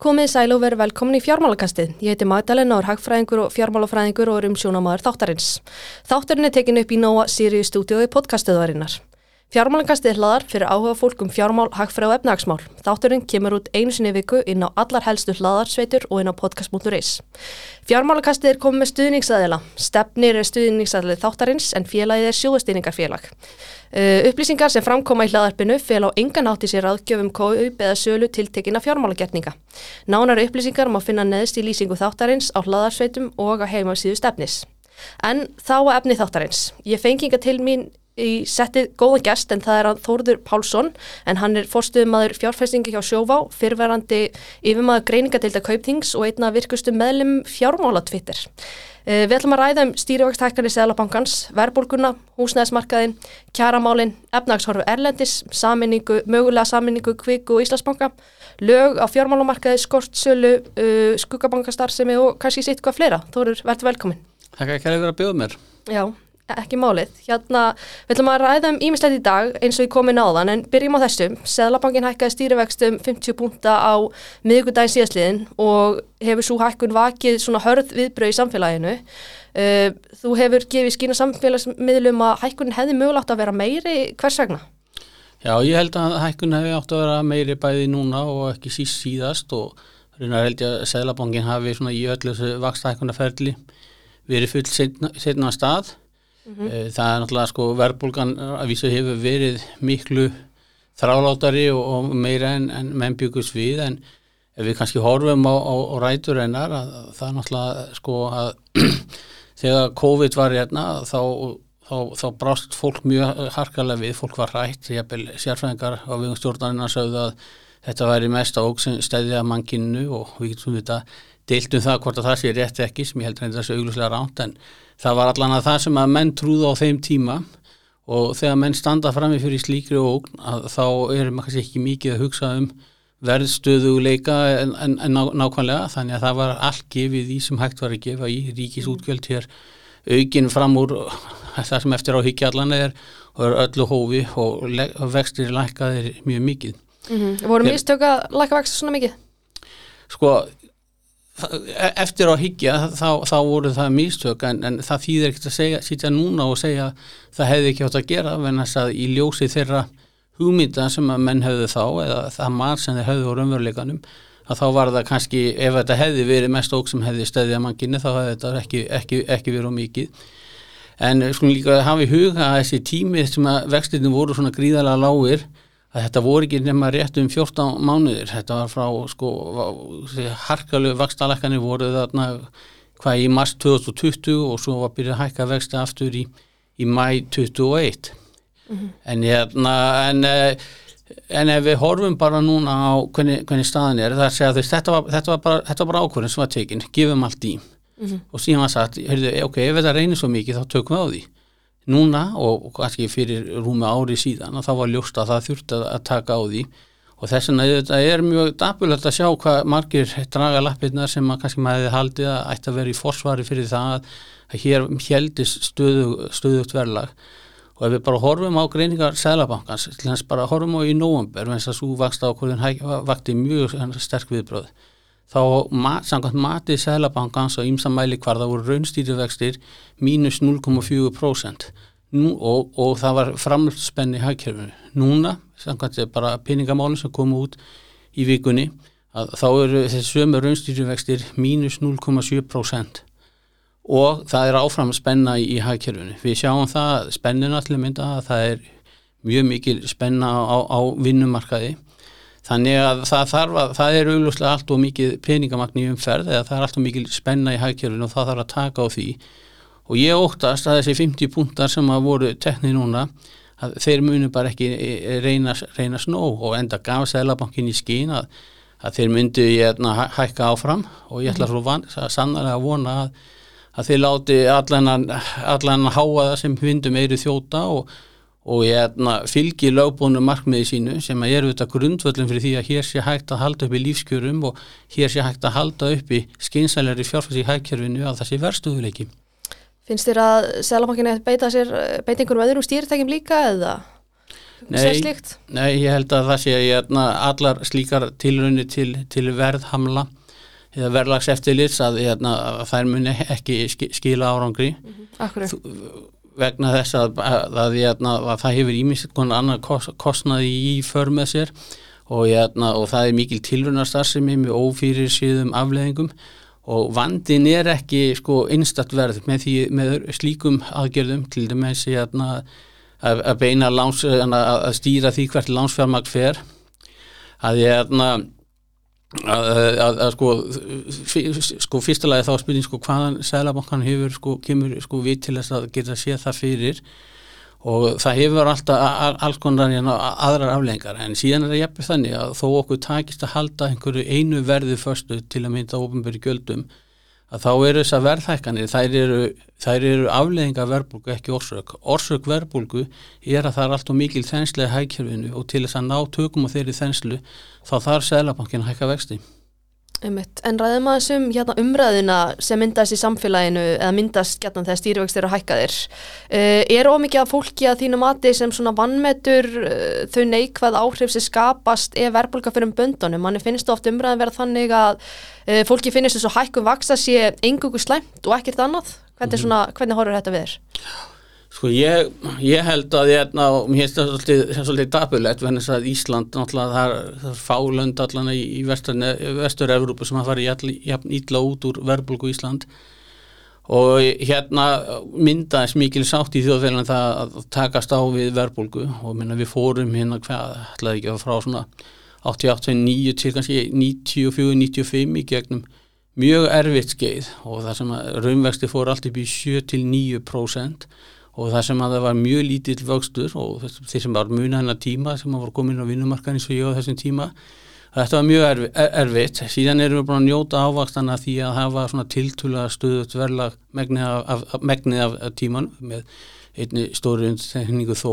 Komið sæl og verið velkomin í fjármálakastið. Ég heiti Magdalena og er hagfræðingur og fjármálafræðingur og er um sjónamaður þáttarins. Þáttarinn er tekin upp í Nóa Sirius stúdíu í Fjármálakastið hlaðar fyrir áhuga fólk um fjármál, hagfræð og efnagsmál. Þátturinn kemur út einu sinni viku inn á allar helstu hlaðarsveitur og inn á podcast.is. Fjármálakastið er komið með stuðningsæðila. Stefnir er stuðningsæðili þáttarins en félagið er sjóðastýningarfélag. Uh, upplýsingar sem framkoma í hlaðarpinu fel á engan átt í sér aðgjöfum kaup eða sölu tiltekina fjármálagerninga. Nánari upplýsingar má finna neðst í lýsingu þáttarins á hlaðarsveitum og á heimasíðu stefnis. En þá að efni þáttarins. Ég fenginga til mín í settið góða gest en það er að Þórður Pálsson en hann er fórstuðumadur fjárfæstingi hjá Sjóvá, fyrverandi yfirmaður greiningadeilda kauptings og einna virkustu meðlum fjármálatvitter. Uh, við ætlum að ræða um stýrivagstækkanir Sælabankans, verbulguna, húsnæðismarkaðin, kjaramálin, efnagshorfu Erlendis, saminningu, mögulega saminningu Kvíku og Íslandsbanka, lög á fjármálumarkaði, skortsölu, uh, skuggabankastarðsemi og kannski sitt hvað fleira. Þórður, verður velkomin. Takk að vera að bjóða mér. Já, ekki málið. Hérna, við ætlum að ræða um ímislegt í dag eins og ég komi náðan en byrjum á þessum. Seðlabankin hækkaði stýrivextum 50 púnta á miðugudagin síðastliðin og hefur svo hækkun vakið svona hörð viðbröð í samfélaginu. Uh, þú hefur gefið skýna samfélagsmiðlum að hækkunin hefði mögulegt að vera meiri hvers vegna? Já, ég held að hækkun hefði átt að vera meiri bæði núna og ekki síst síðast og raunar held ég að Seðlabankin hafi svona í öllu þessu vakstahækkunarferðli verið full setna, setna stað Mm -hmm. Það er náttúrulega sko verbulgan að vísu hefur verið miklu þrálátari og, og meira en, en menn byggust við en ef við kannski horfum á, á, á rætur einar að, að það er náttúrulega sko að þegar COVID var hérna þá, þá, þá brást fólk mjög harkalega við, fólk var rætt, sérfræðingar á vegum stjórnarinn sögðu að þetta væri mest á stæðið að mannkinu og við getum þetta deiltum það hvort að það sé rétt ekki sem ég held það sé augluslega ránt en það var allan að það sem að menn trúða á þeim tíma og þegar menn standa frammi fyrir slíkri ógn þá erum maður kannski ekki mikið að hugsa um verðstöðuleika en, en, en ná, nákvæmlega þannig að það var allt gefið í sem hægt var að gefa í ríkisútgjöld hér aukinn fram úr það sem eftir á hyggjallan er og er öllu hófi og vextir lækkaðir mjög mikið mm -hmm. Voru mistök að læka vextir svona mikið? Sko eftir á higgja þá, þá voru það místök en, en það þýðir ekkert að segja, sitja núna og segja það hefði ekki átt að gera en þess að í ljósi þeirra hugmynda sem að menn hefðu þá eða það marg sem þeir hefðu á raunveruleikanum að þá var það kannski, ef þetta hefði verið mest óg sem hefði stæðið að manginni þá hefði þetta ekki, ekki, ekki verið á mikið. En skulum líka hafa í huga að þessi tími sem að vextinu voru svona gríðalega lágir að þetta voru ekki nema rétt um 14 mánuðir, þetta var frá sko, harkalegu vakstalekkanir voru þarna hvað í mars 2020 og svo var byrjað að hækka vexti aftur í, í mæ 2021 mm -hmm. en hérna en, eh, en ef við horfum bara núna á hvernig, hvernig staðin er það er að segja þess, þetta var, þetta var bara, bara ákvörðin sem var tekinn, gefum allt í mm -hmm. og síðan var sagt, heyrðu, ok, ef þetta reynir svo mikið þá tökum við á því núna og kannski fyrir rúmi ári síðan og þá var ljóst að það þurfti að taka á því. Og þess vegna þetta er mjög dapulegt að sjá hvað margir draga lappirnar sem að kannski maður hefði haldið að ætti að vera í forsvari fyrir það að hér heldist stöðu, stöðugt verðlag. Og ef við bara horfum á greiningar Sælabankans, bara horfum á í nóvambur, en þess að svo vaksta ákvörðin vakti mjög sterk viðbröð þá samkvæmt matið Sælabankans og ímsamæli hvar það voru raunstýrivextir mínus 0,4% og, og það var framspenni í hagkerfinu. Núna, samkvæmt bara peningamálinn sem komu út í vikunni, þá eru þessi sömu raunstýrivextir mínus 0,7% og það er áfram spenna í, í hagkerfinu. Við sjáum það, spennina allir mynda að það er mjög mikil spenna á, á vinnumarkaði Þannig að það, þarf að, það er auglúslega allt og mikið peningamagn í umferð eða það er allt og mikið spenna í hægkjörðinu og það þarf að taka á því. Og ég óttast að þessi 50 punktar sem að voru teknið núna þeir munu bara ekki reyna, reyna snó og enda gaf Sælabankin í skín að, að þeir myndu ég hérna að hækka áfram og ég ætla van, að sannlega að vona að, að þeir láti allan að háa það sem vindum eiru þjóta og og ég hérna, fylgi lögbónu markmiði sínu sem er auðvitað grundvöldum fyrir því að hér sé hægt að halda upp í lífskjörum og hér sé hægt að halda upp í skeinsæljari fjárfærs í hægkjörfinu að það sé verstuðuleiki. Finnst þér að Sælabankinni beita sér beitingur með öðrum stýrtækjum líka eða? segja slíkt? Nei, ég held að það sé hérna, allar slíkar tilraunir til, til verðhamla eða verðlags eftirlits að, hérna, að þær muni ekki skila árangri Akkur vegna þess að, að, að, hérna, að það hefur ímest konar annar kost, kostnaði í för með sér og, hérna, og það er mikil tilrunastarðsemi með ófýrir síðum afleðingum og vandin er ekki sko einstat verð með, því, með slíkum aðgerðum til dæmis hérna, að beina láns, að stýra því hvert lánsfjármagn fer. Að ég hérna Að, að, að sko, sko fyrstulega þá spilin sko hvaðan Sælabankan hefur sko, kemur sko við til þess að geta séð það fyrir. Og það hefur alltaf alls konar hérna aðrar aflengar en síðan er það jæfnir þannig að þó okkur takist að halda einhverju einu verði förstu til að mynda ofinböru gjöldum að þá eru þessar verðhækkanir, þær eru, eru afleðinga verbulgu, ekki orsök. Orsök verbulgu er að það er alltaf mikil þenslega hækjörfinu og til þess að ná tökum á þeirri þenslu þá þarf Sælabankin að hækka vexti. Einmitt. En ræðum að þessum hérna, umræðina sem myndast í samfélaginu eða myndast hérna, þegar stýrivextir eru hækkaðir uh, er ómikið að fólki að þínu mati sem svona vannmetur uh, þau neikvæð áhrif sem skapast ef verðbólka fyrir um böndunum manni finnst þú oft umræðin verða þannig að uh, fólki finnst þess að hækkum vaksa sé engungu slæmt og ekkert annað hvernig, mm -hmm. hvernig horfur þetta við þér? Sko ég, ég held að ég er og mér finnst það svolítið, svolítið dapulegt vennig að Ísland náttúrulega það er, það er fálönd allan í, í vestur-Európu sem að fara jafn ítla út úr verbulgu Ísland. Og hérna myndaðis mikil sátt í þjóðfélagin það að takast á við verbulgu og minna við fórum hérna hvað, ætlaði ekki að frá svona 88-89 til kannski 94-95 í gegnum mjög erfitt skeið. Og það sem að raunvexti fór allt upp í 7-9% og það sem að það var mjög lítill vöxtur og þeir sem var muna hennar tíma sem var komin á vinnumarkan eins og ég á þessum tíma þetta var mjög erfi, er, erfitt. Síðan erum við búin að njóta ávakstana því að hafa svona tiltúlega stöðut verla megnið af, af, megnið af tíman með einni stóri undstekningu þó.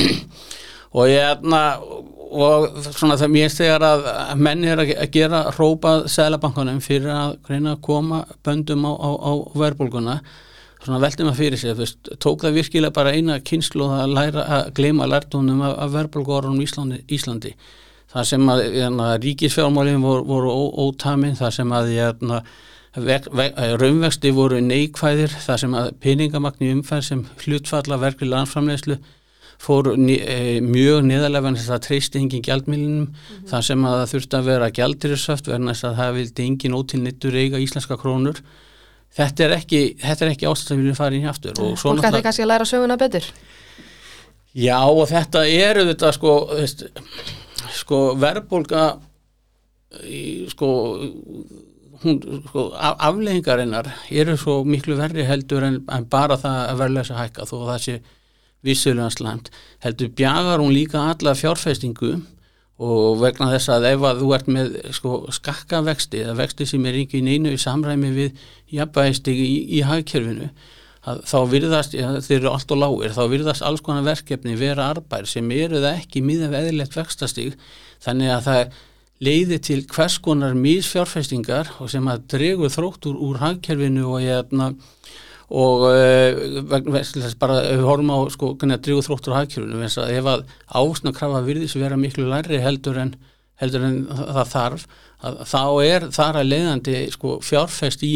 Og ég er og svona það mér stegar að menni er að gera rópað sælabankunum fyrir að reyna að koma böndum á, á, á verbulguna svona veltum að fyrir sig, þú veist, tók það virkilega bara eina kynslu að læra að gleyma lærtónum af, af verðbólgórunum Íslandi, Íslandi. Það sem að, hérna, ríkisfjármálinn voru, voru ótamin, það sem að hérna, raunvexti voru neikvæðir, það sem að peningamagni umferð sem hlutfalla verkli landsframlegslu fór e, mjög neðarlega en þess að treysti engin gjaldmiðlunum, mm -hmm. það sem að það þurfti að vera gjaldirisöft verðan þess að það vildi engin ótilnittur eiga íslenska krónur þetta er ekki, ekki ástæðan sem við viljum fara inn í aftur og Fólk ætti kannski að læra söguna betur. Já og þetta eru þetta sko, sko verðbólka sko, hún, sko afleggingarinnar eru svo miklu verri heldur en, en bara það að verðlega hækka þó að það sé vissulega slæmt. Heldur bjagar hún líka alla fjárfestingu og vegna þess að ef að þú ert með sko, skakka vexti eða vexti sem er ekki neinu í samræmi við jafnbæðistig í, í hagkerfinu þá virðast, ja, þeir eru allt og lágir þá virðast alls konar verkefni vera arbær sem eru það ekki miða veðilegt vextastig þannig að það leiði til hvers konar mísfjárfestingar og sem að dregur þróttur úr hagkerfinu og ég er og uh, bara við horfum á sko að drígu þróttur á hagkjörunum ef að ásna krafa virðis vera miklu læri heldur en, heldur en það þarf að, þá er þar að leiðandi sko fjárfest í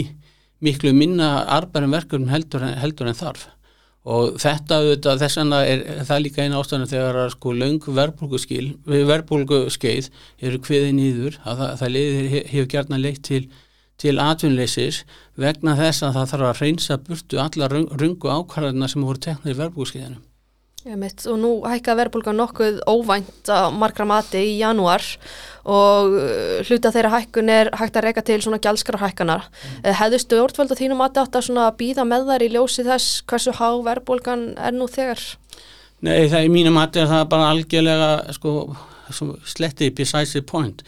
miklu minna arbærum verkefnum heldur heldur en þarf. Og þetta auðvitað þess vegna er það líka eina ástæðan þegar að sko laung verbulgu skeið eru hviðið nýður að það, það hefur gerna leitt til til atvinnleysis vegna þess að það þarf að reynsa burtu alla rungu ákvarðarna sem voru teknir í verbúlskeiðinu. Og nú hækka verbulga nokkuð óvænt að margra mati í janúar og uh, hluta þeirra hækkun er hægt að reyka til svona gjaldskara hækkanar. Mm. Eh, Hefðu stjórnvöld að þínu mati átt að býða með þar í ljósi þess hversu há verbulgan er nú þegar? Nei, það er mínu mati að það er bara algjörlega sko, sletti besides the point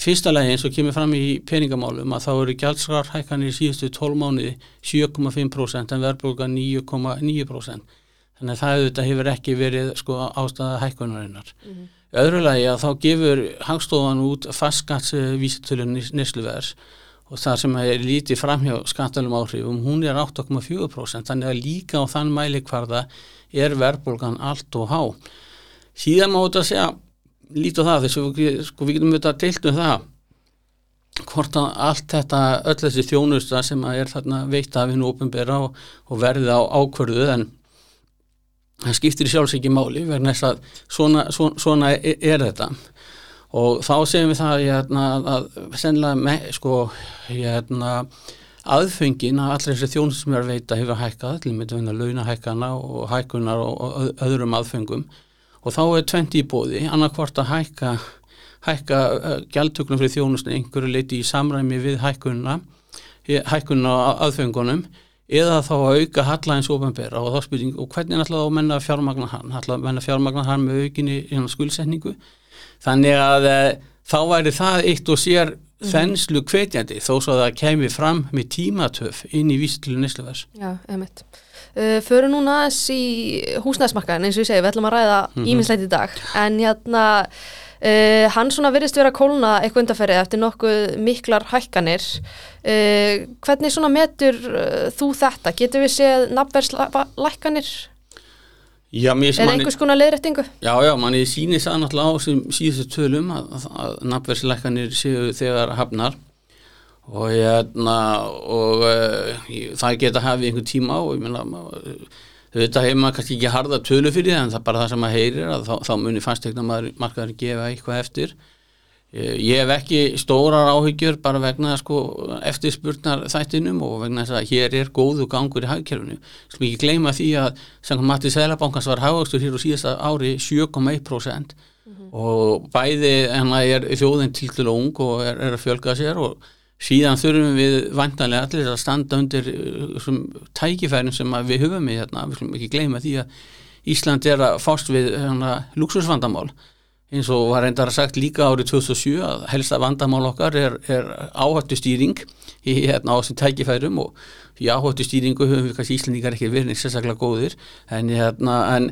fyrsta lagi eins og kemur fram í peningamálum að þá eru gjaldskrarhækkanir í síðustu 12 mánuði 7,5% en verðbólka 9,9% þannig að það auðvitað hefur ekki verið sko, ástæða hækkunarinnar. Mm -hmm. öðru lagi að þá gefur hangstofan út fastskattsvísitölun nesluverðs og það sem er lítið framhjá skattalum áhrifum hún er 8,4% þannig að líka á þann mæli hvarða er verðbólgan allt og há. Síðan má þetta segja lítið á það þess að sko, við getum auðvitað deilt um það hvort að allt þetta öll þessi þjónusta sem að er þarna veitt af hinn ofinbera og, og verði á ákvörðu en það skiptir sjálfs ekki máli verðin þess að svona, svona, svona er, er þetta. Og þá segjum við það hérna, að sennilega með, sko hérna, aðfengin að allir þessi þjónustum sem er veita hefur hækkað til með að launa hækkana og hækkunar og, og öðrum aðfengum og þá er 20 í bóði annarkvort að hækka hækka uh, gjaldtökunum fyrir þjónustin einhverju leiti í samræmi við hækkununa á aðfengunum eða þá að auka hallægins ofanbera og þá spurning og hvernig er alltaf að menna fjármagna hann? Alltaf að menna fjármagna hann með aukinni skuldsetningu? Þannig að e, þá væri það eitt og sér mhm. þenslu kvetjandi þó svo að það kemi fram með tímatöf inn í vísitilu nesluvers Já, emitt Uh, Föru núna í húsnæðsmakkaðin eins og ég segi, við ætlum að ræða mm -hmm. íminsleiti í dag en hérna Uh, hann svona virðist vera kóluna eitthvað undarferðið eftir nokkuð miklar hækkanir uh, hvernig svona metur uh, þú þetta? Getur við séð nafnverðslækkanir? Já, mér manni... einhvers konar leiðrættingu? Já, já, manni sýnir það náttúrulega á sem síðustu tölum að, að, að nafnverðslækkanir séu þegar hafnar og, hérna, og það geta hafið einhver tíma og ég menna Þetta hefur maður kannski ekki harda tölu fyrir það en það er bara það sem maður heyrir að þá, þá munir fastegna markaður gefa eitthvað eftir. Ég hef ekki stórar áhyggjur bara vegna sko, eftirspurnar þættinum og vegna þess að hér er góðu gangur í hagkerfunu. Svo ekki gleyma því að sem Matti Sælabankans var hafastur hér á síðasta ári 7,1% mm -hmm. og bæði hennar er þjóðin til til og ung og er, er að fjölga sér og síðan þurfum við vantanlega allir að standa undir uh, tækifærin sem við höfum í hérna, við slumum ekki gleyma því að Ísland er að fást við hérna, luxusvandamál eins og var reyndar að sagt líka árið 2007 að helsta vandamál okkar er, er áhættu stýring í hérna, á þessum tækifærum og í áhættu stýringu höfum við kannski Íslandíkar ekki verið sérstaklega góðir. En, hérna, en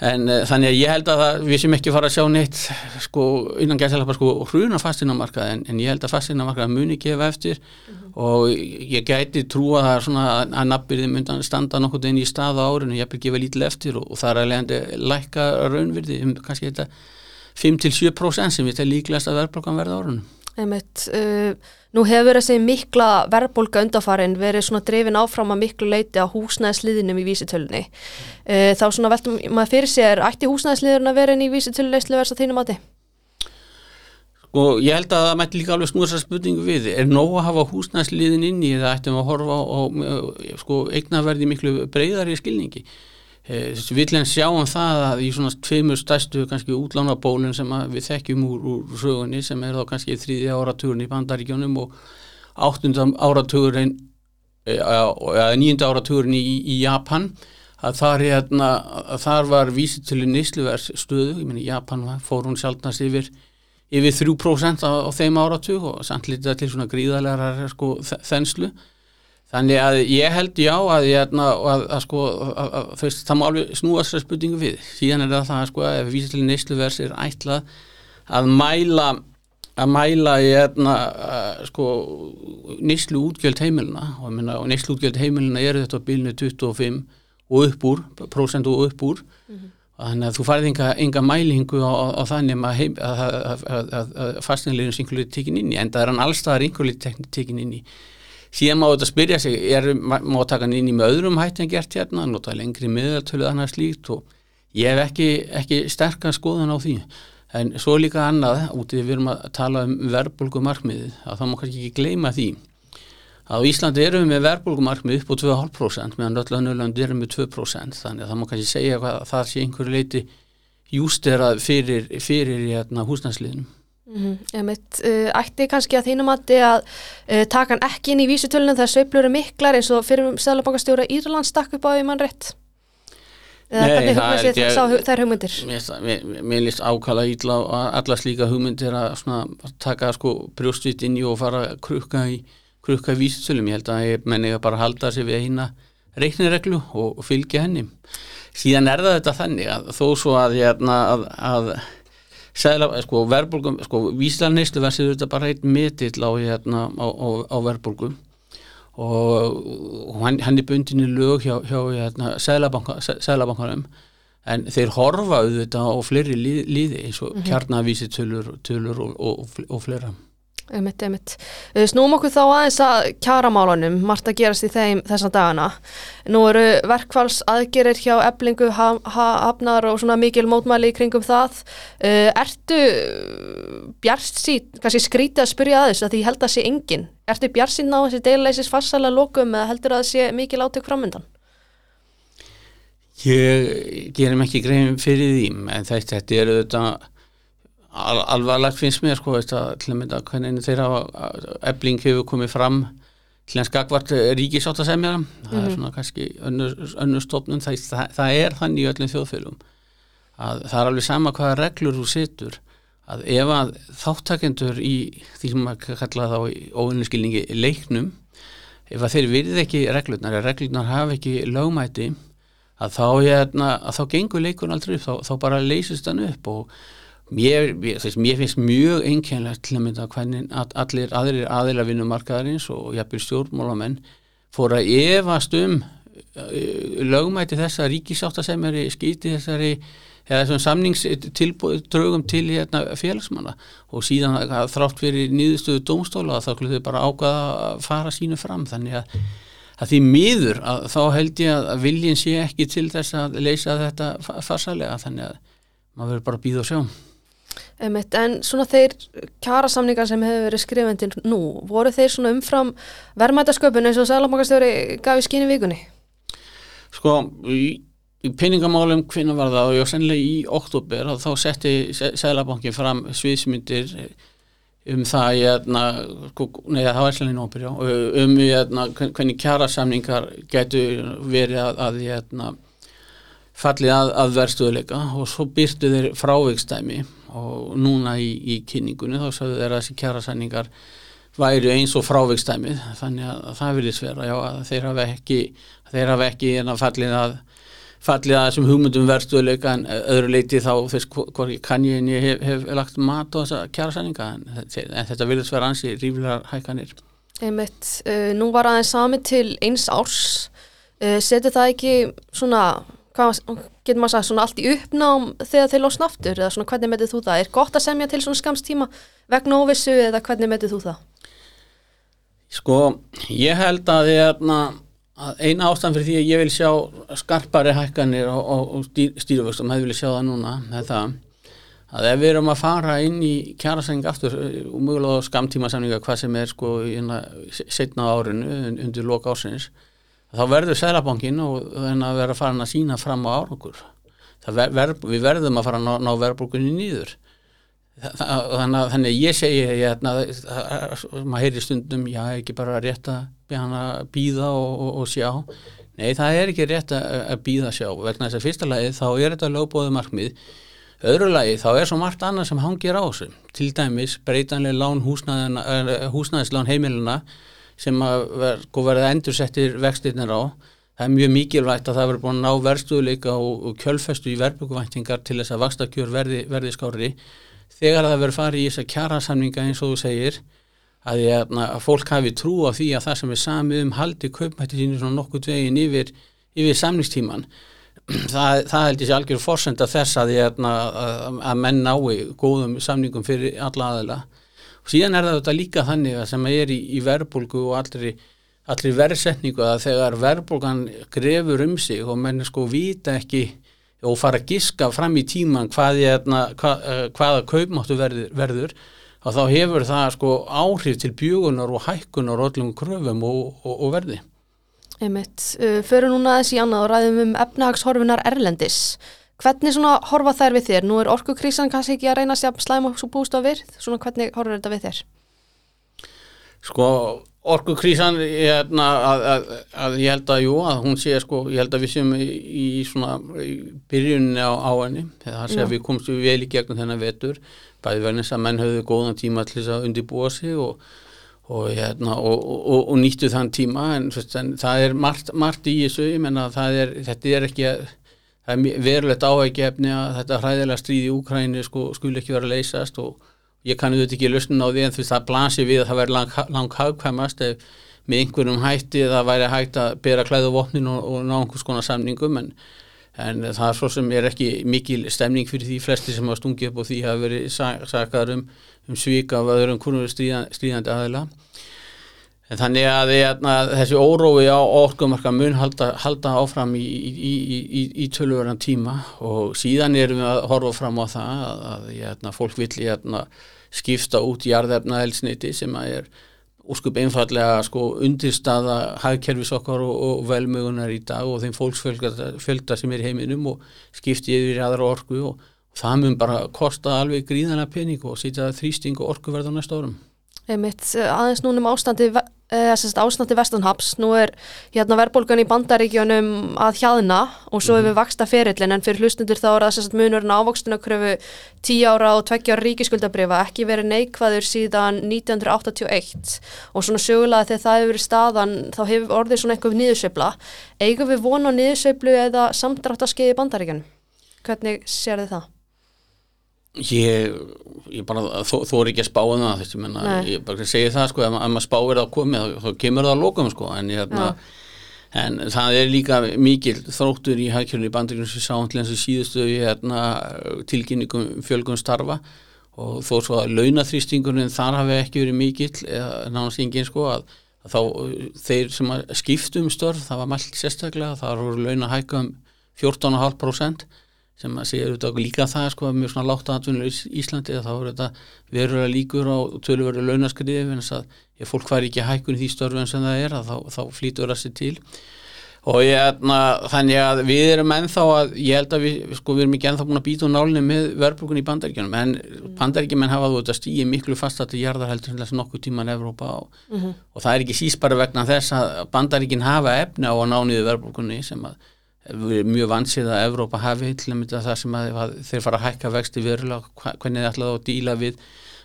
en uh, þannig að ég held að það, við sem ekki fara að sjá neitt sko innan gæðsalapa sko hruna fastinamarkað en, en ég held að fastinamarkað muni gefa eftir mm -hmm. og ég gæti trúa það svona að, að nabbiðið myndan standa nokkur inn í stað á árinu, ég vil gefa lítil eftir og, og það er að leiðandi lækka raunvirði um kannski þetta 5-7% sem ég tel líklegast að verðblokkan verða árinu Einmitt, uh, nú hefur þessi mikla verðbólka undafarin verið svona drefin áfram að miklu leiti á húsnæðsliðinum í vísitölunni. Uh, þá svona veltum maður fyrir sér, ætti húsnæðsliðurinn að vera inn í vísitölunleislu verðs að þínum áti? Sko ég held að það mætti líka alveg snúðsar spurningu við. Er nóg að hafa húsnæðsliðin inn í eða ættum að horfa á, sko, eignaverði miklu breyðar í skilningi? Eh, við viljum sjáum það að í svona tveimur stærstu kannski útlánabólun sem við þekkjum úr, úr sögunni sem er þá kannski þrýði áratugurinn í bandaríkjónum og áttundam áratugurinn eða eh, nýjunda áratugurinn í, í Japan að þar, hérna, að þar var vísið til nýsluverðs stöðu, ég menn í Japan fór hún sjálfnast yfir yfir 3% á, á þeim áratug og samt litið til svona gríðalegar sko, þenslu Þannig að ég held já að, ég, að, að, að sko, það má alveg snúa þessari spurningu við. Síðan er það það sko, ef vísilega neysluverðs er ætlað að mæla, að mæla hérna, sko, neyslu útgjöld heimilina og, og neyslu útgjöld heimilina eru þetta á bílinu 25 og upp úr, prósent og upp úr. Mm -hmm. Þannig að þú farið enga, enga mælingu á, á þannig að fastinleginu syngulir tekin inn í, en það er hann allstaðar einhverju tekin inn í síðan má þetta spyrja sig, er, má taka hann inn í með öðrum hætti en gert hérna, nota lengri miðaltölu annars líkt og ég hef ekki, ekki sterkast skoðan á því. En svo líka annað, útið við erum að tala um verbulgumarkmiðið, að það má kannski ekki gleyma því að Íslandi erum við með verbulgumarkmið upp á 2,5% meðan öll önnulönd erum við 2% þannig að það má kannski segja að það sé einhverju leiti jústerað fyrir, fyrir hérna, húsnæsliðnum Mm -hmm. uh, ætti kannski að þínum að, uh, taka hann ekki inn í vísutölunum þegar söiblur er miklar eins og fyrir Sæðlabankastjóra Írland stakk upp á því mann rétt? Eða Nei, hvernig hugmyndir þær hugmyndir? Mér, líst ákala ídla og alla slíka hugmyndir að svona, taka sko brjóstvitt inn í og fara krukka í, krukka í vísutölum ég held að ég menni að bara halda sig við eina reiknireglu og, og fylgja henni. Síðan er það þetta þannig að þó svo að, hérna, að, að sko, verbulgum, sko, víslarneislu versið þetta bara einn mitill á, hérna, á, á, á verbulgum og, og hann, hann er bundin í lög hjá, hjá hérna, Sælabankanum en þeir horfa auðvitað á fleiri liði eins og mm -hmm. kjarnavísitölur tölur og, og, og fleira Einmitt, einmitt. Snúm okkur þá aðeins að kjaramálunum, margt að gerast í þeim þessna dagana. Nú eru verkfalls aðgerir hjá eblingu, hafnar og svona mikil mótmæli kringum það. Uh, ertu bjarst sín, kannski skrítið að spyrja aðeins að því held að sé engin. Ertu bjarst sín á þessi deilleisis farsala lokum eða heldur að það sé mikil átök framöndan? Ég gerum ekki grein fyrir því, en þetta er auðvitað al, alvarlegt finnst mér sko veist, að, til að mynda hvernig þeirra ebling hefur komið fram til að skakvart ríkisátt að semja það mm -hmm. er svona kannski önnur, önnur stofnun það, það, það er þannig í öllum þjóðfélum að það er alveg sama hvaða reglur þú setur að ef að þáttakendur í því sem maður kalla þá í óvinnskilningi leiknum ef að þeir virði ekki reglurnar ef reglurnar hafa ekki lögmæti að þá, hérna, að þá gengur leikun aldrei upp, þá, þá bara leysist hann upp og Mér, mér finnst mjög einkennlegt til að mynda hvernig allir aðrir aðila vinnumarkaðarins og jafnvel stjórnmálamenn fór að evast um uh, lögmæti þessa ríkisáttasemjari skýti þessari samningstildraugum til hérna félagsmanna. Og síðan að þrátt fyrir nýðustöðu dómstóla þá klúðu þau bara ákvaða að fara sínu fram. Þannig að, að því miður að þá held ég að viljin sé ekki til þess að leysa þetta farsalega þannig að maður verður bara að býða og sjá Einmitt, en svona þeir kjarasamningar sem hefur verið skrifendil nú, voru þeir svona umfram verðmætasköpun eins og Sælamakastjóri gaf í skynni vikunni? Sko, í, í peningamálum hvernig var það? Og já, sennilega í oktober þá setti Sælabankin fram sviðsmyndir um það jæna, sko, nei það var í nópur já, um jæna, hvernig kjarasamningar getur verið að, að jæna, fallið að, að verðstöðuleika og svo byrtu þeir fráveikstæmi og núna í, í kynningunni þá sagðu þeir að þessi kjærasanningar væri eins og fráveikstæmið þannig að það vilja svera já, að þeir hafa ekki þeir hafa ekki en að fallið að fallið að þessum hugmyndum verðstöðuleika en öðru leiti þá þess hvort kann ég en ég hef, hef lagt mat á þessa kjærasanninga en, en þetta vilja svera ansi ríflegar hækanir Einmitt, uh, nú var aðeins sami til eins árs. Uh, setur það ekki svona hvað getur maður að svona allt í uppnám þegar þeir losna aftur eða svona hvernig metið þú það? Er gott að semja til svona skamstíma vegna óvissu eða hvernig metið þú það? Sko, ég held hérna, að eina ástæðan fyrir því að ég vil sjá skarpari hækkanir og, og, og stýr, stýruvöxtum, það vil ég sjá það núna með það að ef við erum að fara inn í kjærasæning aftur og mögulega skamtíma samninga hvað sem er sko setna árinu undir loka ásins þá verður Sælabankin og þannig að vera farin að sína fram á árangur. Ver, við verðum að fara að ná, ná verðbúkunni nýður þannig að þannig ég segi hérna, maður heyri stundum já ekki bara rétt að býða og, og, og sjá. Nei það er ekki rétt að býða sjá. Vegna þess að fyrsta lagi þá er þetta lögbóðu markmið. Öðru lagi þá er svo margt annað sem hangir á þessu. Til dæmis breytanlega lán húsnæðislán heimiluna sem að ver, sko, verða endursettir vextirnir á. Það er mjög mikilvægt að það verður búin að ná verðstuðleika og, og kjölfestu í verðbúkuvæntingar til þess að vakstakjör verði, verði skári. Þegar það verður farið í þess að kjara samninga eins og þú segir að, ég, að fólk hafi trú á því að það sem er samið um haldi kaupmætti sínu svona nokkuð veginn yfir, yfir samningstíman. Það, það held ég sé algjör fórsenda þess að, ég, að, að menn nái góðum samningum fyrir alla aðila og síðan er þetta líka þannig að sem er í, í verbulgu og allir, allir verðsetningu að þegar verbulgan grefur um sig og menn sko vita ekki og fara að giska fram í tíman hvað ég, hvað, eh, hvaða kaupmáttu verður, verður og þá hefur það sko áhrif til bjögunar og hækkunar og öllum kröfum og, og, og verði. Einmitt, uh, fyrir núna þessi annað og ræðum um efnahagshorfinar Erlendis. Hvernig svona horfa þær við þér? Nú er orkukrísan kannski ekki að reyna að slæma svo búst á virð, svona hvernig horfur þetta við þér? Sko, orkukrísan hérna, að, að, að ég held að jú, að hún sé sko, ég held að við séum í, í svona í byrjunni á, á henni, það sé að við komstum vel í gegnum þennan vetur, bæði verðin þess að menn höfðu góðan tíma til þess að undirbúa sig og, og, hérna, og, og nýttu þann tíma, en, en það er margt, margt í þessu, ég menna er, þetta er ekki að það er verulegt áægjefni að þetta hræðilega stríð í Úkræni sko, skul ekki vera að leysast og ég kannu þetta ekki lusna á því en þú veist það blansi við að það verður lang, lang hagkvæmast ef með einhverjum hætti það væri hægt að bera klæðu vopnin og, og ná einhvers konar samningum en, en það er svo sem er ekki mikil stemning fyrir því flesti sem hafa stungið upp og því hafa verið sakar um, um svíka af öðrum konur stríðandi aðeila en þannig að, að þessi órói á orkumarka mun halda, halda áfram í, í, í, í tölvöran tíma og síðan erum við að horfa fram á það að, að, að fólk vil skipta út jarðefna elsniti sem er úrskup einfallega sko undirstaða hagkerfis okkar og, og velmögunar í dag og þeim fólksfjölda sem er heiminum og skipti yfir aðra orku og það mun bara kosta alveg gríðana pening og sýta þrýsting og orkuverð á næsta árum. Einmitt, aðeins núnum ástandi Eh, ástandi vestanhaps, nú er hérna verðbólgan í bandaríkjónum að hjaðna og svo mm -hmm. hefur vaksta ferillin en fyrir hlustundur þá er það munurinn ávokstunakröfu 10 ára og 20 ára ríkiskuldabrifa ekki verið neikvæður síðan 1981 og svona sögulega þegar það hefur verið staðan þá hefur orðið svona eitthvað nýðusveifla eigum við vona nýðusveiflu eða samdrátt að skeiði bandaríkjunum hvernig sér þið það? Ég, ég bara, þó, þó er ekki að spáða um það, þessi, menna, ég bara segi það sko, ef maður spáir að komi þá kemur það að lókum sko, en, hérna, en það er líka mikil þróttur í hækjörnum í bandingum sem sáhandlega eins og síðustu hérna, tilkynningum fjölgum starfa og þó svo að launaþrýstingurinn þar hafi ekki verið mikil nánast engin sko að, að þá þeir sem skiptum störf, það var mælt sérstaklega, það voru launahækka um 14,5% sem að segja auðvitað líka það sko að mjög svona aðtunlega í Íslandi þá er þetta verulega líkur á tölurverðu launaskriði en þess að ef fólk fær ekki hækkun í því störfum sem það er þá, þá flýtur það sér til og ég erna þannig að við erum ennþá að ég held að við sko við erum ekki ennþá búin að býta úr nálinni með verðbrukunni í bandaríkjunum en mm. bandaríkjumenn hafa þú þetta stíði miklu fast að þetta jarðar heldur sem þess nokkuð tíman Evrópa og, mm -hmm. og það er ekki síst bara vegna þess að bandaríkin hafa efni á að nániðu verðbrukunni sem að mjög vansið að Evrópa hafi til að mynda það sem að, þeir fara að hækka vexti verulega, hvernig þeir ætlaði að díla við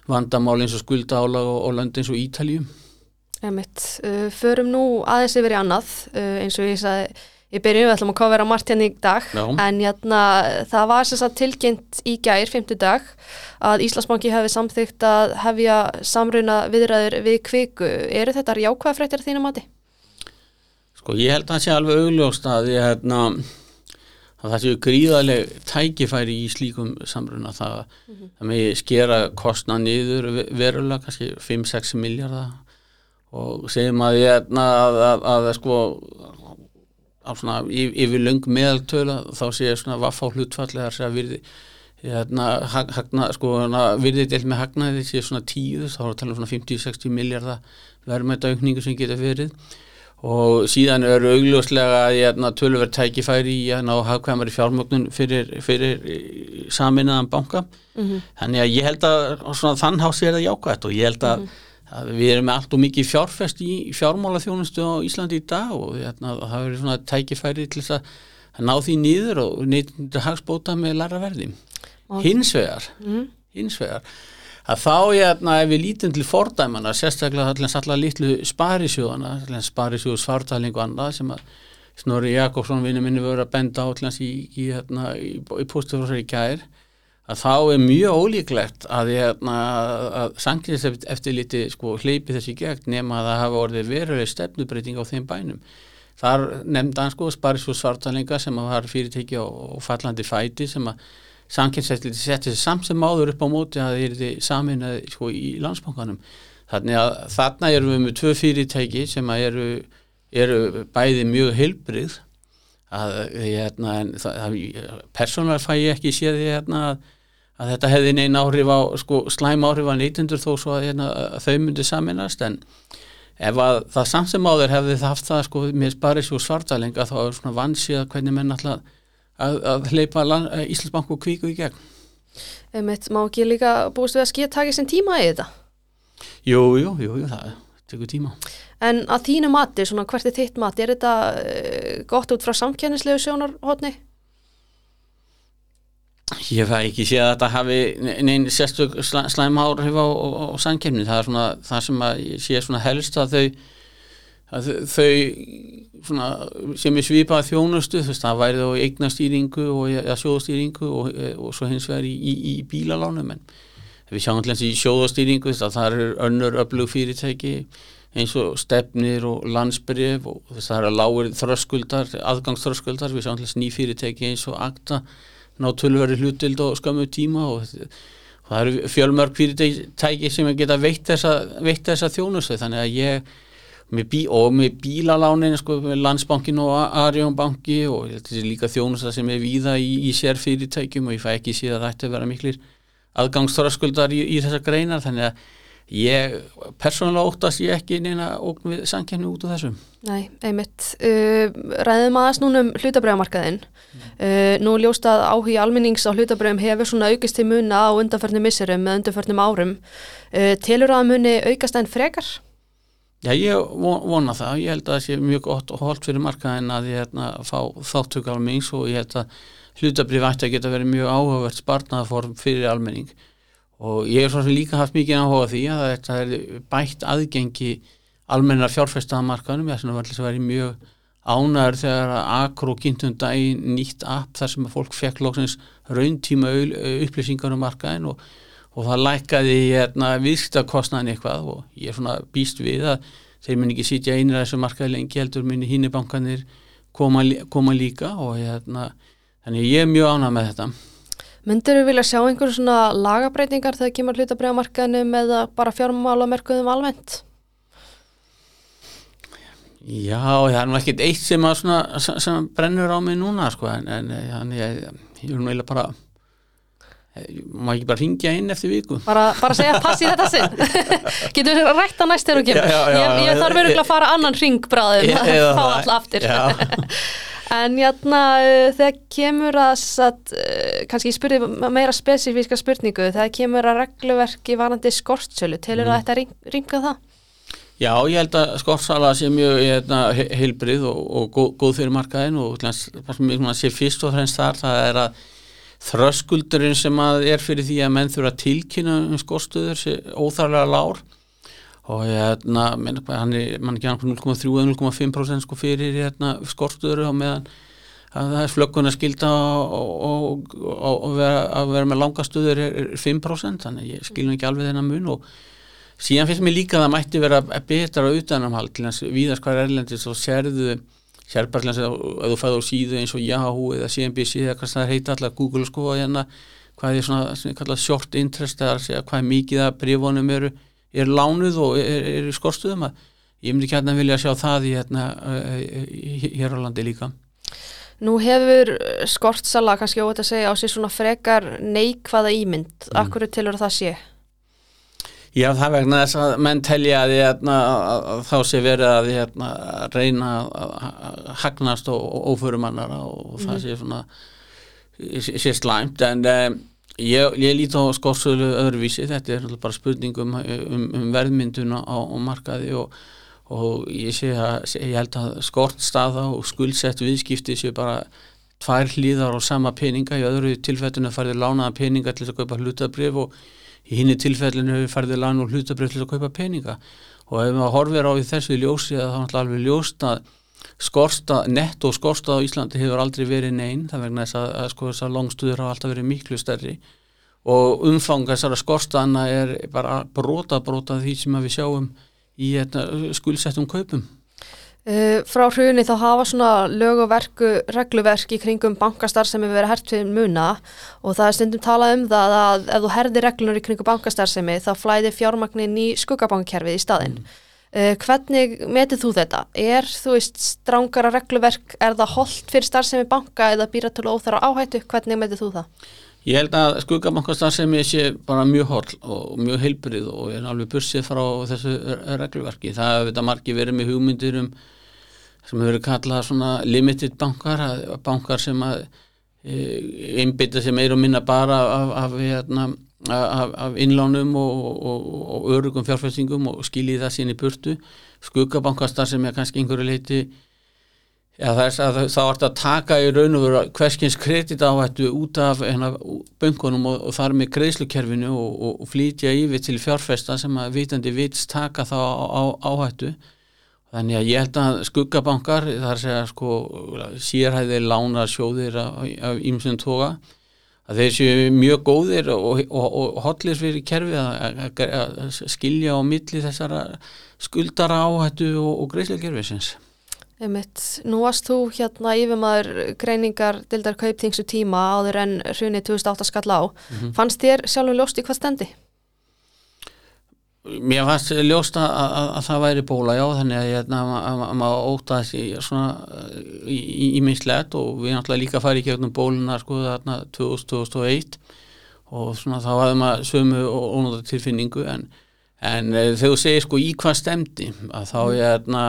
vandamál eins og skuldálag og, og lönd eins og Ítaljum Emitt, uh, förum nú aðeins yfir í annað uh, eins og ég sagði Ég byrju, við ætlum að kofera margt hérna í dag, Já. en jæna, það var sem sagt tilkynnt í gær, fymtu dag, að Íslandsbanki hefði samþygt að hefja samruna viðræður við kviku. Eru þetta jákvæða frættir þínum aði? Sko ég held að það sé alveg augljóst að, ég, hérna, að það séu gríðarleg tækifæri í slíkum samruna. Það, mm -hmm. það með skera kostna niður verulega kannski 5-6 miljardar og segjum að ég hérna, að, að, að sko svona, yfir lung meðaltöla þá sé ég svona vaffá hlutfallegar að virði hérna, hagna, sko, virðið til með hagnaði sé svona tíu þá er það að tala um svona 50-60 miljardar verðmættaukningu sem getur verið og síðan eru augljóslega hérna, tölverð tækifæri í að ná hafkvæmari fjármögnun fyrir, fyrir eh, saminnaðan banka mm -hmm. þannig að ég held að þann hási er það jákvæmt og ég held að, mm -hmm. að við erum allt og mikið fjárfest í fjármálaþjónustu á Íslandi í dag og hérna, það verður svona tækifæri til að ná því nýður og nýttur hagsbóta með læra verði hins vegar mm -hmm. hins vegar að þá ég hérna, ef við lítum til fordæmana sérstaklega allar litlu sparisjóðana sparisjóðs fartaling og annað sem að Snorri Jakobsson vinnu minni voru að benda á í, í, hérna, í, í postufrósar í kær að þá er mjög ólíklegt að, hérna, að sangliðs eftir liti sko, hleypi þessi gegn nema að það hafa orðið veruleg stefnubreiting á þeim bænum. Þar nefnda hann sko sparisjóðs fartalinga sem var fyrirteki á, á fallandi fæti sem að samkynnsætli setti þessi samt sem áður upp á móti að það er samin sko, í landsbankanum. Þannig að þarna erum við með tvö fyrirtæki sem eru, eru bæði mjög heilbrið að hérna, persónar fæ ég ekki séð því hérna, að þetta hefði neina áhrif á sko, slæm áhrif á neytundur þó svo að, hérna, að þau myndi saminast en ef að það samt sem áður hefði það haft það sko, með sparið svo svartalenga þá er svona vansið að hvernig menn alltaf að, að hleypa eh, Íslandsbanku kvíku í gegn Emitt, má ekki líka búist við að skilja takja sem tíma í þetta? Jú, jú, jú, jú það tekur tíma En að þínu mati, svona hvert er þitt mati, er þetta uh, gott út frá samkjænislegu sjónarhóttni? Ég fæ ekki sé að þetta hafi neinn sérstök slæm áhrif á, á, á samkjæmni, það er svona það sem að ég sé svona helst að þau að þau svona, sem er svipað þjónustu þú veist það væri þá eignastýringu og sjóðastýringu og, og svo hins vegar í, í, í bílalánum en við sjáum alltaf í sjóðastýringu það er önnur öflug fyrirtæki eins og stefnir og landsbrif og það er að lágur þröskuldar, aðgangsþröskuldar við sáum ný fyrirtæki eins og akta ná tölveri hlutild og skömmu tíma og, og það eru fjölmörg fyrirtæki sem geta veitt þessa, veitt þessa þjónustu þannig að ég með bí, og með bílalánin sko, með landsbankin og Arjónbanki og þetta er líka þjónusta sem er víða í, í sér fyrirtækjum og ég fæ ekki síðan að þetta vera miklir aðgangsþröskuldar í, í þessa greinar þannig að ég persónulega óttast ég ekki neina ógn við sankjæmni út á þessum. Nei, einmitt. Uh, ræðum aðeins núna um hlutabræðamarkaðin uh, nú ljóst að áhuga almennings á hlutabræðum hefur svona aukist til muna á undanförnum misserum með undanförnum árum. Uh, telur að muni aukast enn frekar? Já, ég vona það, ég held að það sé mjög gott og holdt fyrir markaðin að ég hérna fá þáttöku almennings og ég held að hlutabræði ætti að geta verið mjög áhugavert sparnaðaform fyrir almenning. Og ég er svo sem líka haft mikið áhuga því að þetta er bætt aðgengi almenna fjárfæstaðamarkanum ég er svona verið mjög ánæður þegar að Akro kynntum daginn nýtt app þar sem að fólk fekk lóksins rauntíma upplýsingar um markaðin og, og það lækaði hérna, viðskiptakostnaðin eitthvað og ég er svona býst við að þeir muni ekki sitja einir að þessu markaði lengi heldur muni hínnibankanir koma, koma líka og hérna, þannig ég er mjög ánæð með þetta Myndir þú vilja sjá einhverjum svona lagabreitingar þegar kemur hlutabræðamarkaðinu með bara fjármálamerkuðum almennt? Já, það er nú ekkert eitt sem, svona, sem brennur á mig núna sko, en, en ég, ég, vil nú eiginlega bara maður ekki bara ringja inn eftir viku? Bara, bara segja passi þetta sinn. Getur þú rætt að næst þegar þú kemur? Já, já, já, ég, ég þarf verið að fara annan ringbráðum fá alltaf aftur. En jætna, uh, þegar kemur að, að uh, kannski ég spurði meira spesifíska spurningu, þegar kemur að regluverki varandi skortsölu, telur mm. að þetta ring, ringa það? Já, ég held að skortsala sé mjög hérna, heilbrið og, og góð, fyrir markaðin og það sem sé fyrst og fremst þar, það er að þröskuldurinn sem er fyrir því að menn þurfa að tilkynna um skorstuður sé óþarlega lár. Og hérna, hann mann ekki annað 0,3-0,5% sko fyrir hérna, skortuður og meðan það er flökkun að skilda og, og, og vera, að vera með langastuður er 5% þannig ég skilum ekki alveg þennan mun og síðan finnst mér líka að það mætti vera betra utanamhald viðast hvað er erlendis og sérðu sér bara til þess að þú fæður á síðu eins og Yahoo eða CNBC eða hvað það heita allar Google sko og hérna hvað er svona, svona short interest eða hvað er mikið að brífónum eru er lánuð og er, er skorstuðum að ég myndi ekki hérna vilja sjá það í hérna hér á landi líka Nú hefur skortsala kannski óvægt að segja á sig svona frekar neikvaða ímynd mm. Akkur tilur það sé? Já það vegna þess að menn telja að, hérna, að, þá sé verið að hérna, reyna að hagnast og óförumannara og það sé svona sé slæmt en um, Ég, ég líti á skórsölu öðruvísi, þetta er bara spurning um, um, um verðmynduna á, á markaði og, og ég, að, ég held að skortstaða og skuldsett viðskipti séu bara tvær hlýðar á sama peninga, í öðru tilfellinu farið lánaða peninga til að kaupa hlutabrif og í hinni tilfellinu farið lánaða og hlutabrif til að kaupa peninga. Og ef maður horfir á því þessu ljósi að það er alveg ljóst að skorsta, netto skorsta á Íslandi hefur aldrei verið neinn, það vegna þess að, að sko þessar longstuður hafa alltaf verið miklu stærri. Og umfanga þessara skorstana er bara brota brota því sem við sjáum í hérna, skuldsettum kaupum. Uh, frá hrjunni þá hafa svona lög og verku, regluverk í kringum bankastar sem hefur verið hert fyrir muna og það er stundum talað um það að ef þú herði reglunar í kringum bankastar sem er þá flæði fjármagnin í skuggabankkerfið í staðinn. Uh, hvernig metið þú þetta? Er þú veist strángara regluverk, er það holdt fyrir starfsemi banka eða býra til óþara áhættu? Hvernig metið þú það? Ég held að skuggabankastarfsemi sé bara mjög holl og mjög heilbrið og er alveg bursið frá þessu regluverki. Það hefur þetta margi verið með hugmyndir um sem hefur kallað svona limited bankar, bankar sem að e, einbytta sem er og minna bara af, af hérna af, af innlánum og, og, og örugum fjárfæstingum og skiljið það sín í burtu skuggabankastar sem er kannski einhverju leiti ja, þá ert að taka í raun og veru hverskins kredit áhættu út af böngunum og, og þar með greiðslukerfinu og flítja yfir til fjárfæsta sem að vitandi vits taka þá á, á, áhættu þannig að ég held að skuggabankar þar segja sko sérhæðir lána sjóðir af ýmsum toga að þeir séu mjög góðir og, og, og hotlir fyrir kerfi að, að, að skilja á milli þessara skuldara áhættu og, og greiðslega kerfisins. Einmitt. Nú varst þú hérna yfirmaður greiningar dildar kauptingsu tíma áður en hrunni 2008 skall á. Mm -hmm. Fannst þér sjálfur ljóst í hvað stendi? Mér fannst ljóst að, að, að það væri bóla, já, þannig að, hérna, að, að maður ótaði sig svona í, í, í minnslegt og við náttúrulega líka farið í gegnum bóluna sko þarna 2001 og svona þá hafði maður sömu og ónóta tilfinningu en, en eh, þegar þú segir sko í hvað stemdi að þá er hérna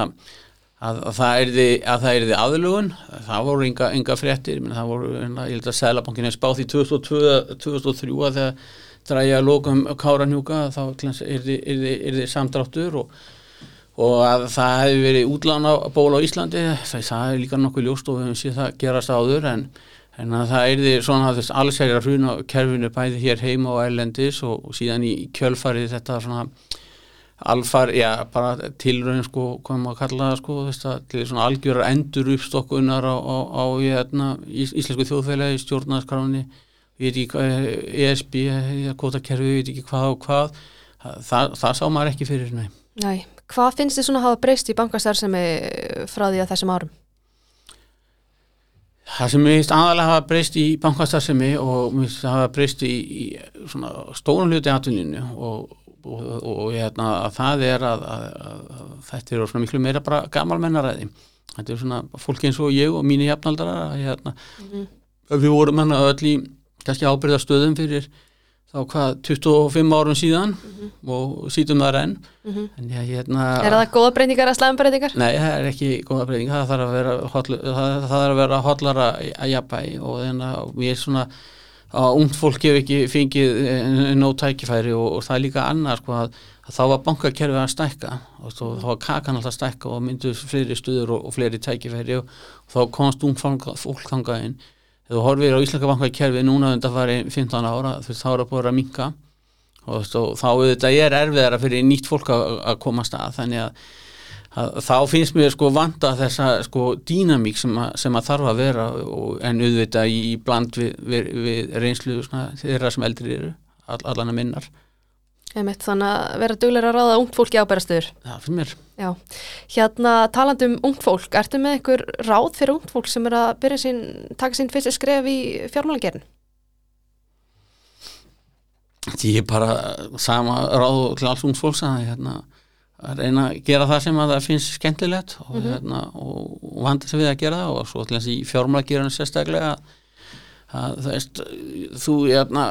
að það erði, erði aðlugun það voru ynga, ynga fréttir. Það voru, hérna, ég held að Sælabankin er spáð í 2002, 2003 að það dræja lókum káranjúka þá er þið samdráttur og, og að það hefði verið útlána ból á Íslandi. Það, er líka nokkuð ljóst og við hefum séð það gerast áður en, en það er þið svona að þess alls er að hruna kerfinu bæði hér heima og ælendis og, og síðan í kjölfarið þetta svona alfar, já, bara tilröðin sko, hvað maður kalla það sko þess að til svona algjörar endur uppstokkunar á, á, á hérna, íslensku þjóðfélagi stjórnarskráni við veit ekki ESB kvotakerfi, við veit ekki hvað og hvað það, það sá maður ekki fyrir nei. Nei, hvað finnst þið svona að hafa breyst í bankastarðsemi frá því að þessum árum? Það sem ég veist aðalega hafa breyst í bankastarðsemi og mér finnst að hafa breyst í, í svona stórum hluti aðtuninu og, og, og, og hérna, að það er að, að, að þetta eru svona miklu meira bara gamalmennaræði þetta er svona fólki eins og ég og mínu jafnaldara hérna, mm -hmm. við vorum hérna öll í kannski ábyrðastöðum fyrir þá hvað 25 árum síðan mm -hmm. og sítum það enn mm -hmm. en ég hérna Er það góða breytingar að slæma breytingar? Nei, það er ekki góða breytingar það þarf að vera, hotlara að jafnbæ og þannig að mér svona að ungd fólk hefur ekki fengið nóg tækifæri og, og það er líka annars sko, að, að þá var bankakerfið að stækka. Og þá, þá var kakan alltaf að stækka og myndu fleiri stuður og, og fleiri tækifæri og, og þá komst ungd fólk þangaðinn þú horfir á Íslaka bankakerfi núna undan farið 15 ára þú veist þá er það búin að minka og þá, auðvitað er erfiðara fyrir nýtt fólk að, að komast að. Þannig að þá finnst mér sko vanda þessa sko dýnamík sem, sem að þarf að vera og, en auðvitað í, bland við, við, við reynslu svona, þeirra sem eldri eru all, allan að minnar Einmitt, þannig að vera dugleira að ráða ungt fólk í ábærastöður. Já, fyrir mér. Já, hérna talandum um ungt fólk, ertu með einhver ráð fyrir ungt fólk sem er að byrja sín, taka sín fyrstu skref í fjármálagerinn? Því ég er bara sama ráð til alls ungt fólks að, hérna, að reyna að gera það sem að það finnst skemmtilegt og, mm -hmm. hérna, og, og vanda sig við að gera það og svo til þess að í fjármálagerinn sérstaklega að að það veist þú, jæna,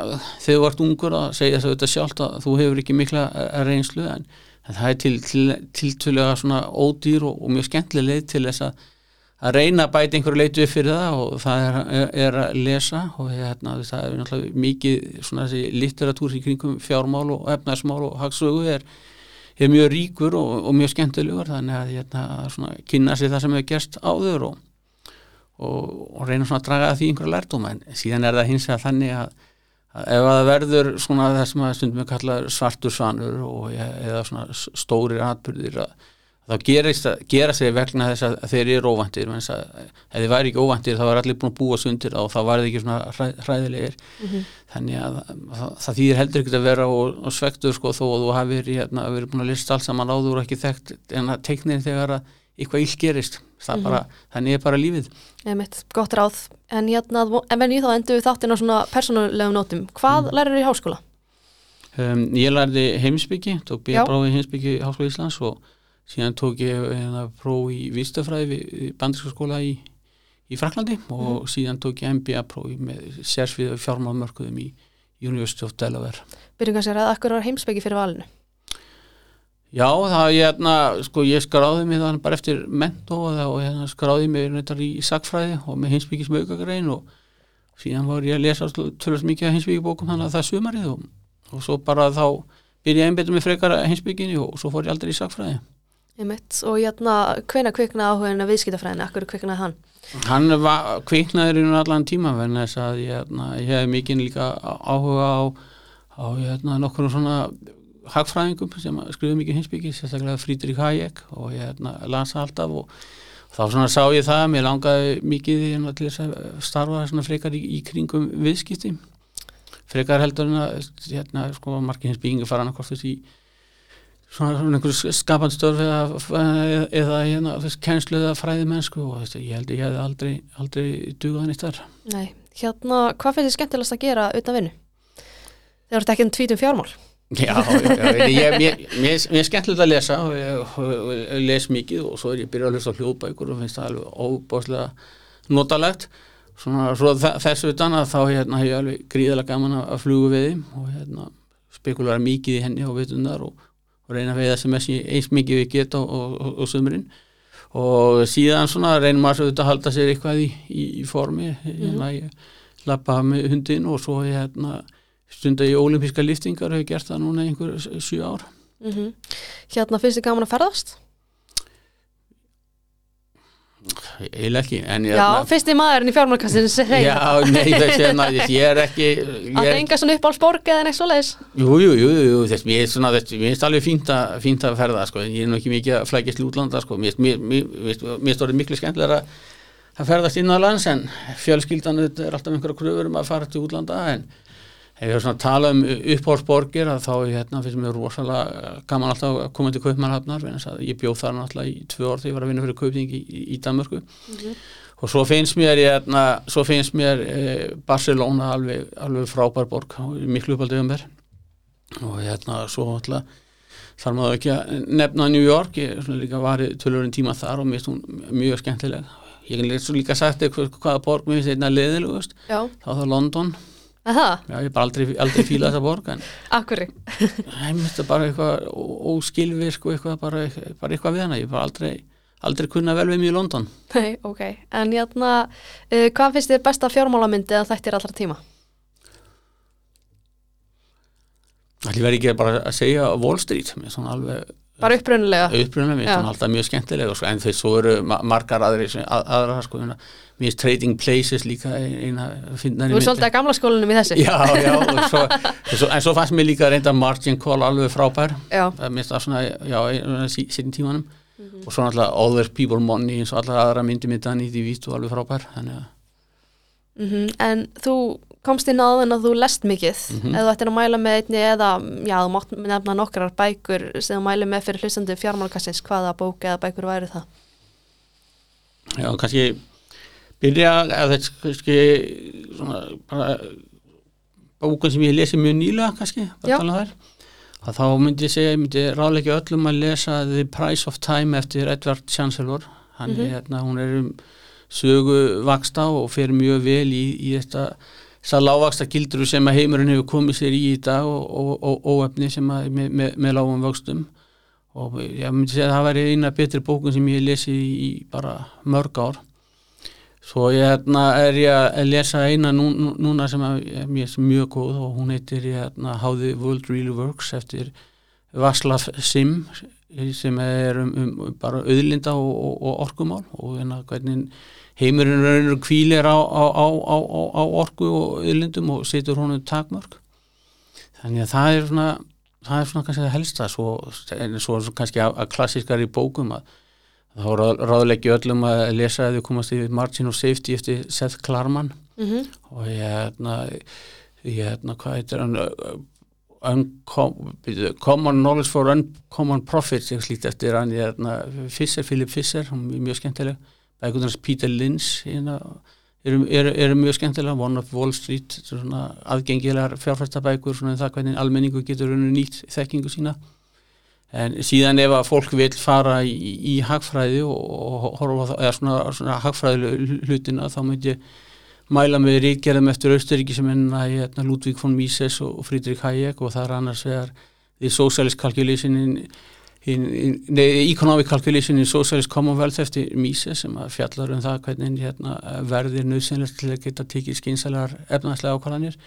þegar þú vart ungur að segja það auðvitað sjálft að þú hefur ekki mikla reynslu en það er til, til, tiltölulega svona ódýr og, og mjög skemmtileg leið til þess að að reyna að bæta einhverju leitu upp fyrir það og það er, er, er að lesa og hérna, það er náttúrulega mikið svona þessi litteratúr í kringum fjármál og efnarsmál og hagsögu er, er mjög ríkur og, og mjög skemmtilegur þannig að hérna, kynna sér það sem hefur gerst áður og og, og reyna að draga því einhverja lærtóma en síðan er það hins vegar þannig að, að ef það verður svona það sem að stundum við kalla svartur svanur eða svona stórir atbyrðir að þá gera sér vegna þess að þeir eru óvandir ef þeir væri ekki óvandir þá er allir búin að búa sundir og þá var það ekki svona hræ, hræðilegir mm -hmm. þannig að, að það, það þýðir heldur ekki að vera og, og svektur sko þó að þú hafi verið hérna, búin að lista allt saman áður og ekki þekkt en að teiknir þegar að eitthvað íll gerist mm -hmm. bara, þannig er bara lífið Einmitt, gott ráð, en hérna en venni þá endur við þáttinn á svona persónulegum nótum, hvað mm. lærir þú í háskóla? Um, ég lærði heimsbyggi tók bíabráði heimsbyggi og síðan tók ég hérna, próf í Vistafræði við banderska skóla í, í Fraklandi og mm. síðan tók ég MBA prófi með sérsvið fjármálmörkuðum í University of Delaware Byrjum kannski að akkur var heimsbyggi fyrir valinu? Já, það ég, hérna, sko, ég skráði mig þannig bara eftir mentó og hérna, skráði mig nöytar í sagfræði og með hinsbyggjum smögagrein og síðan var ég að lesa tölvast mikið af hinsbyggjubókum þannig að það sumarið og, og svo bara þá byrja ég einbetið með frekar hinsbyggjini og svo fór ég aldrei í sagfræði. Ég mitt og hérna, hvena kvikna áhugin að viðskiptafræðinu, akkur kviknaði hann? Hann var, kviknaður í allan tíma en þess að hérna, ég hef mikið líka áhuga á, á hérna, nokkur svona hagfræðingum sem skrifum mikið hinsbyggi, sérstaklega Frídrik Hayek og hérna, lansa alltaf og þá svona sá ég það, mér langaði mikið hérna, til þess að starfa svona frekar í, í kringum viðskipti. Frekar heldur en að hérna, sko, margir hins byggingu fara annað hvort þessi í svona, svona einhverju skapandstörf eða, eða hérna, þessi kennslu eða fræði mennsku og þessi, ég held ég hef aldrei, aldrei dugað henni þar. Nei, hérna, hvað finnst þið skemmtilegast að gera utan vinnu? Þegar þú ert ekki um tvítum fjármál. Já, mér, er skemmtilegt að lesa og ég, ég les mikið og svo er ég byrjað að hlusta hljóðbækur og finnst það alveg óbáslega notalegt. Svona svo þessu utan að þá hérna hef ég alveg gríðilega gaman að flugu við og hérna spekulara mikið í henni og vitundar og, og reyna að veiða sem eins mikið við geta og, og, og sömurinn og síðan svona reynum maður að halda sér eitthvað í, í, í formi hérna mm. ég lappa með hundin og svo hérna stundar í ólimpíska liftingar hefur gert það núna einhver sjú ár mm -hmm. Hérna finnst þið gaman að ferðast? Eila ekki en, Já, hérna, þið maðurinn í fjármálkassinu Já, nei, þessi hérna, ég er ekki ég Að það enga svona uppálsborg eða neitt svo leiðis Jú, jú, jú, jú þess, mér finnst alveg fínt að, fínt að ferða sko, ég er nú ekki mikið að flækist lútlanda sko, mér finnst það miklu skemmtilega að ferðast inn á lands en fjölskyldan er alltaf einhverja kröfur um að fara til útlanda en ef ég er svona að tala um upphórsborgir að þá hérna, finnst mér rosalega gaman alltaf að koma til Kaupmannhafnar ég bjóð þar náttúrulega í tvö orð þegar ég var að vinna fyrir Kaupting í, í, Danmörku. Mm -hmm. og svo finnst mér hérna, svo finnst mér eh, Barcelona alveg, alveg frábær borg miklu uppaldið um mér. Og hérna svo alltaf þar maður ekki að nefna New York ég er líka varið tölurinn tíma þar og mér finnst hún mjög skemmtileg. Ég hef líka sagt eitthvað hvaða borg mér finnst einna leðilegust þá það London. Já, ég hef bara aldrei, aldrei fílað þessa borg Akkurri? Ég myndi bara eitthvað óskilvirk og eitthvað bara, bara eitthvað við hana, ég hef bara aldrei aldrei kunna vel við mjög í London Nei, ok, en játna uh, hvað finnst þér besta fjármálamyndi að þetta er allra tíma? Það verður ekki bara að segja Wall Street, með svona alveg bara upprunulega upprunulega, mér finnst það alltaf mjög skemmtilega sko, en þess svo eru margar aðri aðra, sko, mér finnst Trading Places líka eina Þú er svolítið að gamla skólanum í þessu. Já, já, svo, svo, en svo fannst mér líka reynda Margin Call alveg frábær. Mér finnst það svona, já, síðan tímanum. Mm -hmm. og svo náttúrulega Other People Money eins og allar aðra myndi mitt að nýtti vít og alveg frábær þannig að mm -hmm. En þú komst inn á þenn að þú lest mikið mm -hmm. eða þú ættir að mæla með einni eða já, þú mátt nefna nokkrar bækur sem þú mæli með fyrir hlustandi fjármálkassins hvaða bók eða bækur væri það? Já, kannski byrja þetta kannski svona bara bókun sem ég lesi mjög nýlega kannski að þá myndi ég segja, ég myndi ráðleika öllum að lesa The Price of Time eftir Edward Chancellor hann mm -hmm. er hérna, hún er um sögu vaksta og fer mjög vel í, í þetta þessar lágvaksta gildur sem að heimurinn hefur komið sér í í dag og óöfni sem að með, með, með lágum vöxtum. Og ég myndi segja að það væri eina betri bókun sem ég lesi í, bara mörg ár. Svo ég hérna, er ég að lesa eina nú, núna sem er mjög, mjög góð og hún heitir hérna, How the World Really Works eftir Vaslav Sim sem er um, um bara auðlinda og, og, og orkumál og hérna hvernig heimurinn raunir kvílir á, á, á, á orgu og yllindum og setur honum takmörg þannig að það er svona það er svona kannski það helsta svo, svo kannski að, að klassískar í bókum að þá ráð, ráðleggi öllum að lesa að þau komast í Margin of Safety eftir Seth Klarman mm -hmm. og ég hérna ég hérna hvað heitir hann Common Knowledge for Uncommon Profits ég slíti eftir hann ég hérna Fisser, Philip Fisser, hann er mjög skemmtileg bækundars Peter Lynch hérna, eru er, er mjög skemmtilega One of Wall Street aðgengilegar fjárfæstabækur um það hvernig almenningu getur nýtt þekkingu sína. En síðan ef að fólk vil fara í, í hagfræði og horfa eða svona, svona hagfræði hlutina þá myndi mæla með ríkjæðum eftir Austuríki sem enna hérna, Ludvík von Mises og Friedrich Hayek og það er annars vegar The Socialist Calculation in Economic Calculation in Socialist Commonwealth eftir Mises sem fjallar um það hvernig hérna, verðir nöðsynlegt til að geta tikið skynsælar efnaðslega ákvæðanir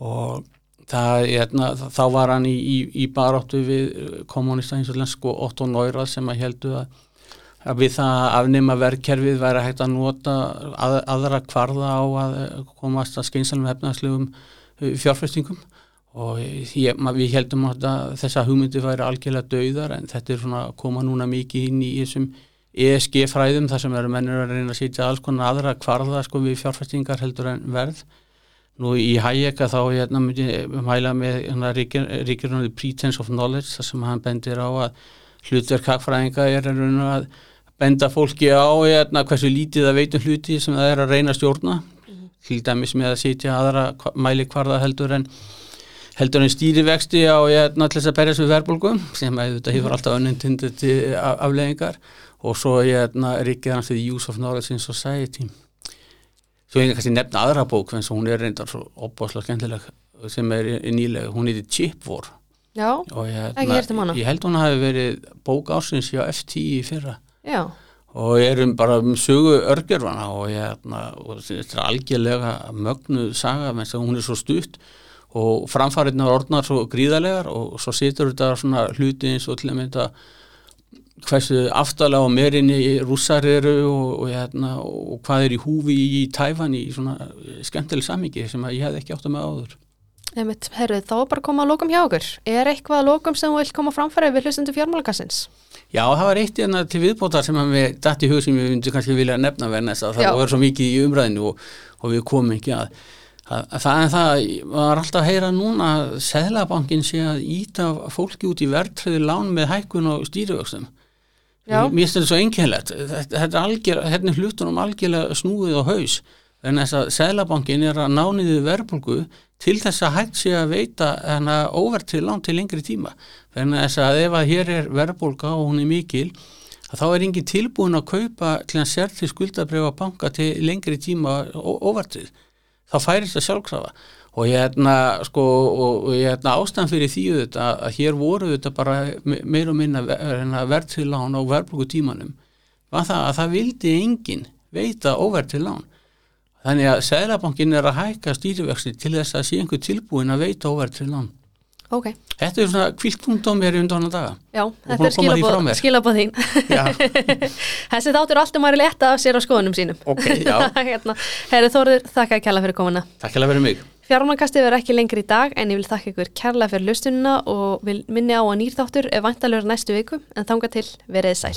og það, hérna, þá var hann í, í, í baráttu við kommunista eins og lensk og Otto Neurað sem að heldu að, að við það að afnima verðkerfið væri hægt að nota að, aðra kvarða á að komast að skynsælum efnaðslegum fjárfestingum og ég, við heldum að þessa hugmyndi væri algjörlega dauðar en þetta er svona að koma núna mikið inn í þessum ESG fræðum þar sem eru mennir að reyna að sýtja alls konar aðra kvarða sko við fjárfæstingar heldur en verð Nú í Hayek að þá hérna myndi ég mæla með hérna, ríkjurnáði Pretense of Knowledge þar sem hann bendir á að hlutverk hagfræðinga er að benda fólki á hérna, hversu lítið það veitum hluti sem það er að reyna að stjórna mm. til dæmis með að sitja aðra mæli hvarða heldur en heldur en stýrivexti á hérna, til þess að berja sem verðbólgum sem að hefur alltaf önnundindi afleggingar og svo hérna, ríkir hans við Use of Knowledge in Society. Svo ég kannski nefna aðra bók en hún er reyndar svo opbáslega skemmtileg sem er nýlega, hún heitir Chip War. Já, ég, ekki hérst um hana. Ég held hún hafi verið bók ásins hjá FT í fyrra. Já. Og ég er um bara um sögu örgjörfana og, hérna, þetta er algjörlega mögnuð saga menn sem hún er svo stutt og framfariðnar orðnar svo gríðarlegar og svo situr þetta svona hluti eins og til að mynda hversu aftalega á merinni rússar eru og, og, hérna, og hvað er í húfi í Tæfan í svona skemmtileg samingi sem ég hef ekki átt að með áður. Einmitt, herru, þá bara koma að lókum hjá okkur. Er eitthvað að lókum sem þú vil koma framfæri við hlustendu fjármálakassins? Já, það var eitt hérna til viðbótar sem við dætt í hug sem við vundum kannski vilja nefna verðin þess að það var svo mikið í umræðinu og, og við komum ekki að Það er það, maður er alltaf að heyra núna að Sæðlabankin sé að íta fólki út í verðtröðu lán með hækkun og stýrivöxtum. Mér finnst þetta svo einkennlegt þetta er hérna hlutunum algjörlega snúið og haus en þess að Sælabankin er að nániði verbulgu til þess að hægt sé að veita til lán til lengri tíma. En þess að ef að hér er verbulga og hún er mikil þá er engin tilbúin að kaupa til að sérti skuldabrjöfa banka til lengri tíma óvertið þá færist það sjálfkrafa. Og ég hérna sko og ég hérna ástæðan fyrir því þetta að hér voru þetta bara meir og minna verð til lán á verðbruku tímanum var það að það vildi engin veita óverð til lán. Þannig að Sælabankin er að hækka stýrivexti til þess að sé einhver tilbúin að veita óverð til lán Okay. Þetta er svona kviltpunkt á mér undan að daga. Já, þetta er skilabóð þín. Þessi þáttur alltaf maður er leta af sér á skoðunum sínum. Ok, já. Hérna, Herri Þóruður, þakka að kella fyrir komuna. Takk fyrir mig. Fjármannakasti verður ekki lengri í dag en ég vil þakka ykkur kærlega fyrir lustununa og vil minni á að nýrþáttur er vantalur næstu viku en þanga til verið sæl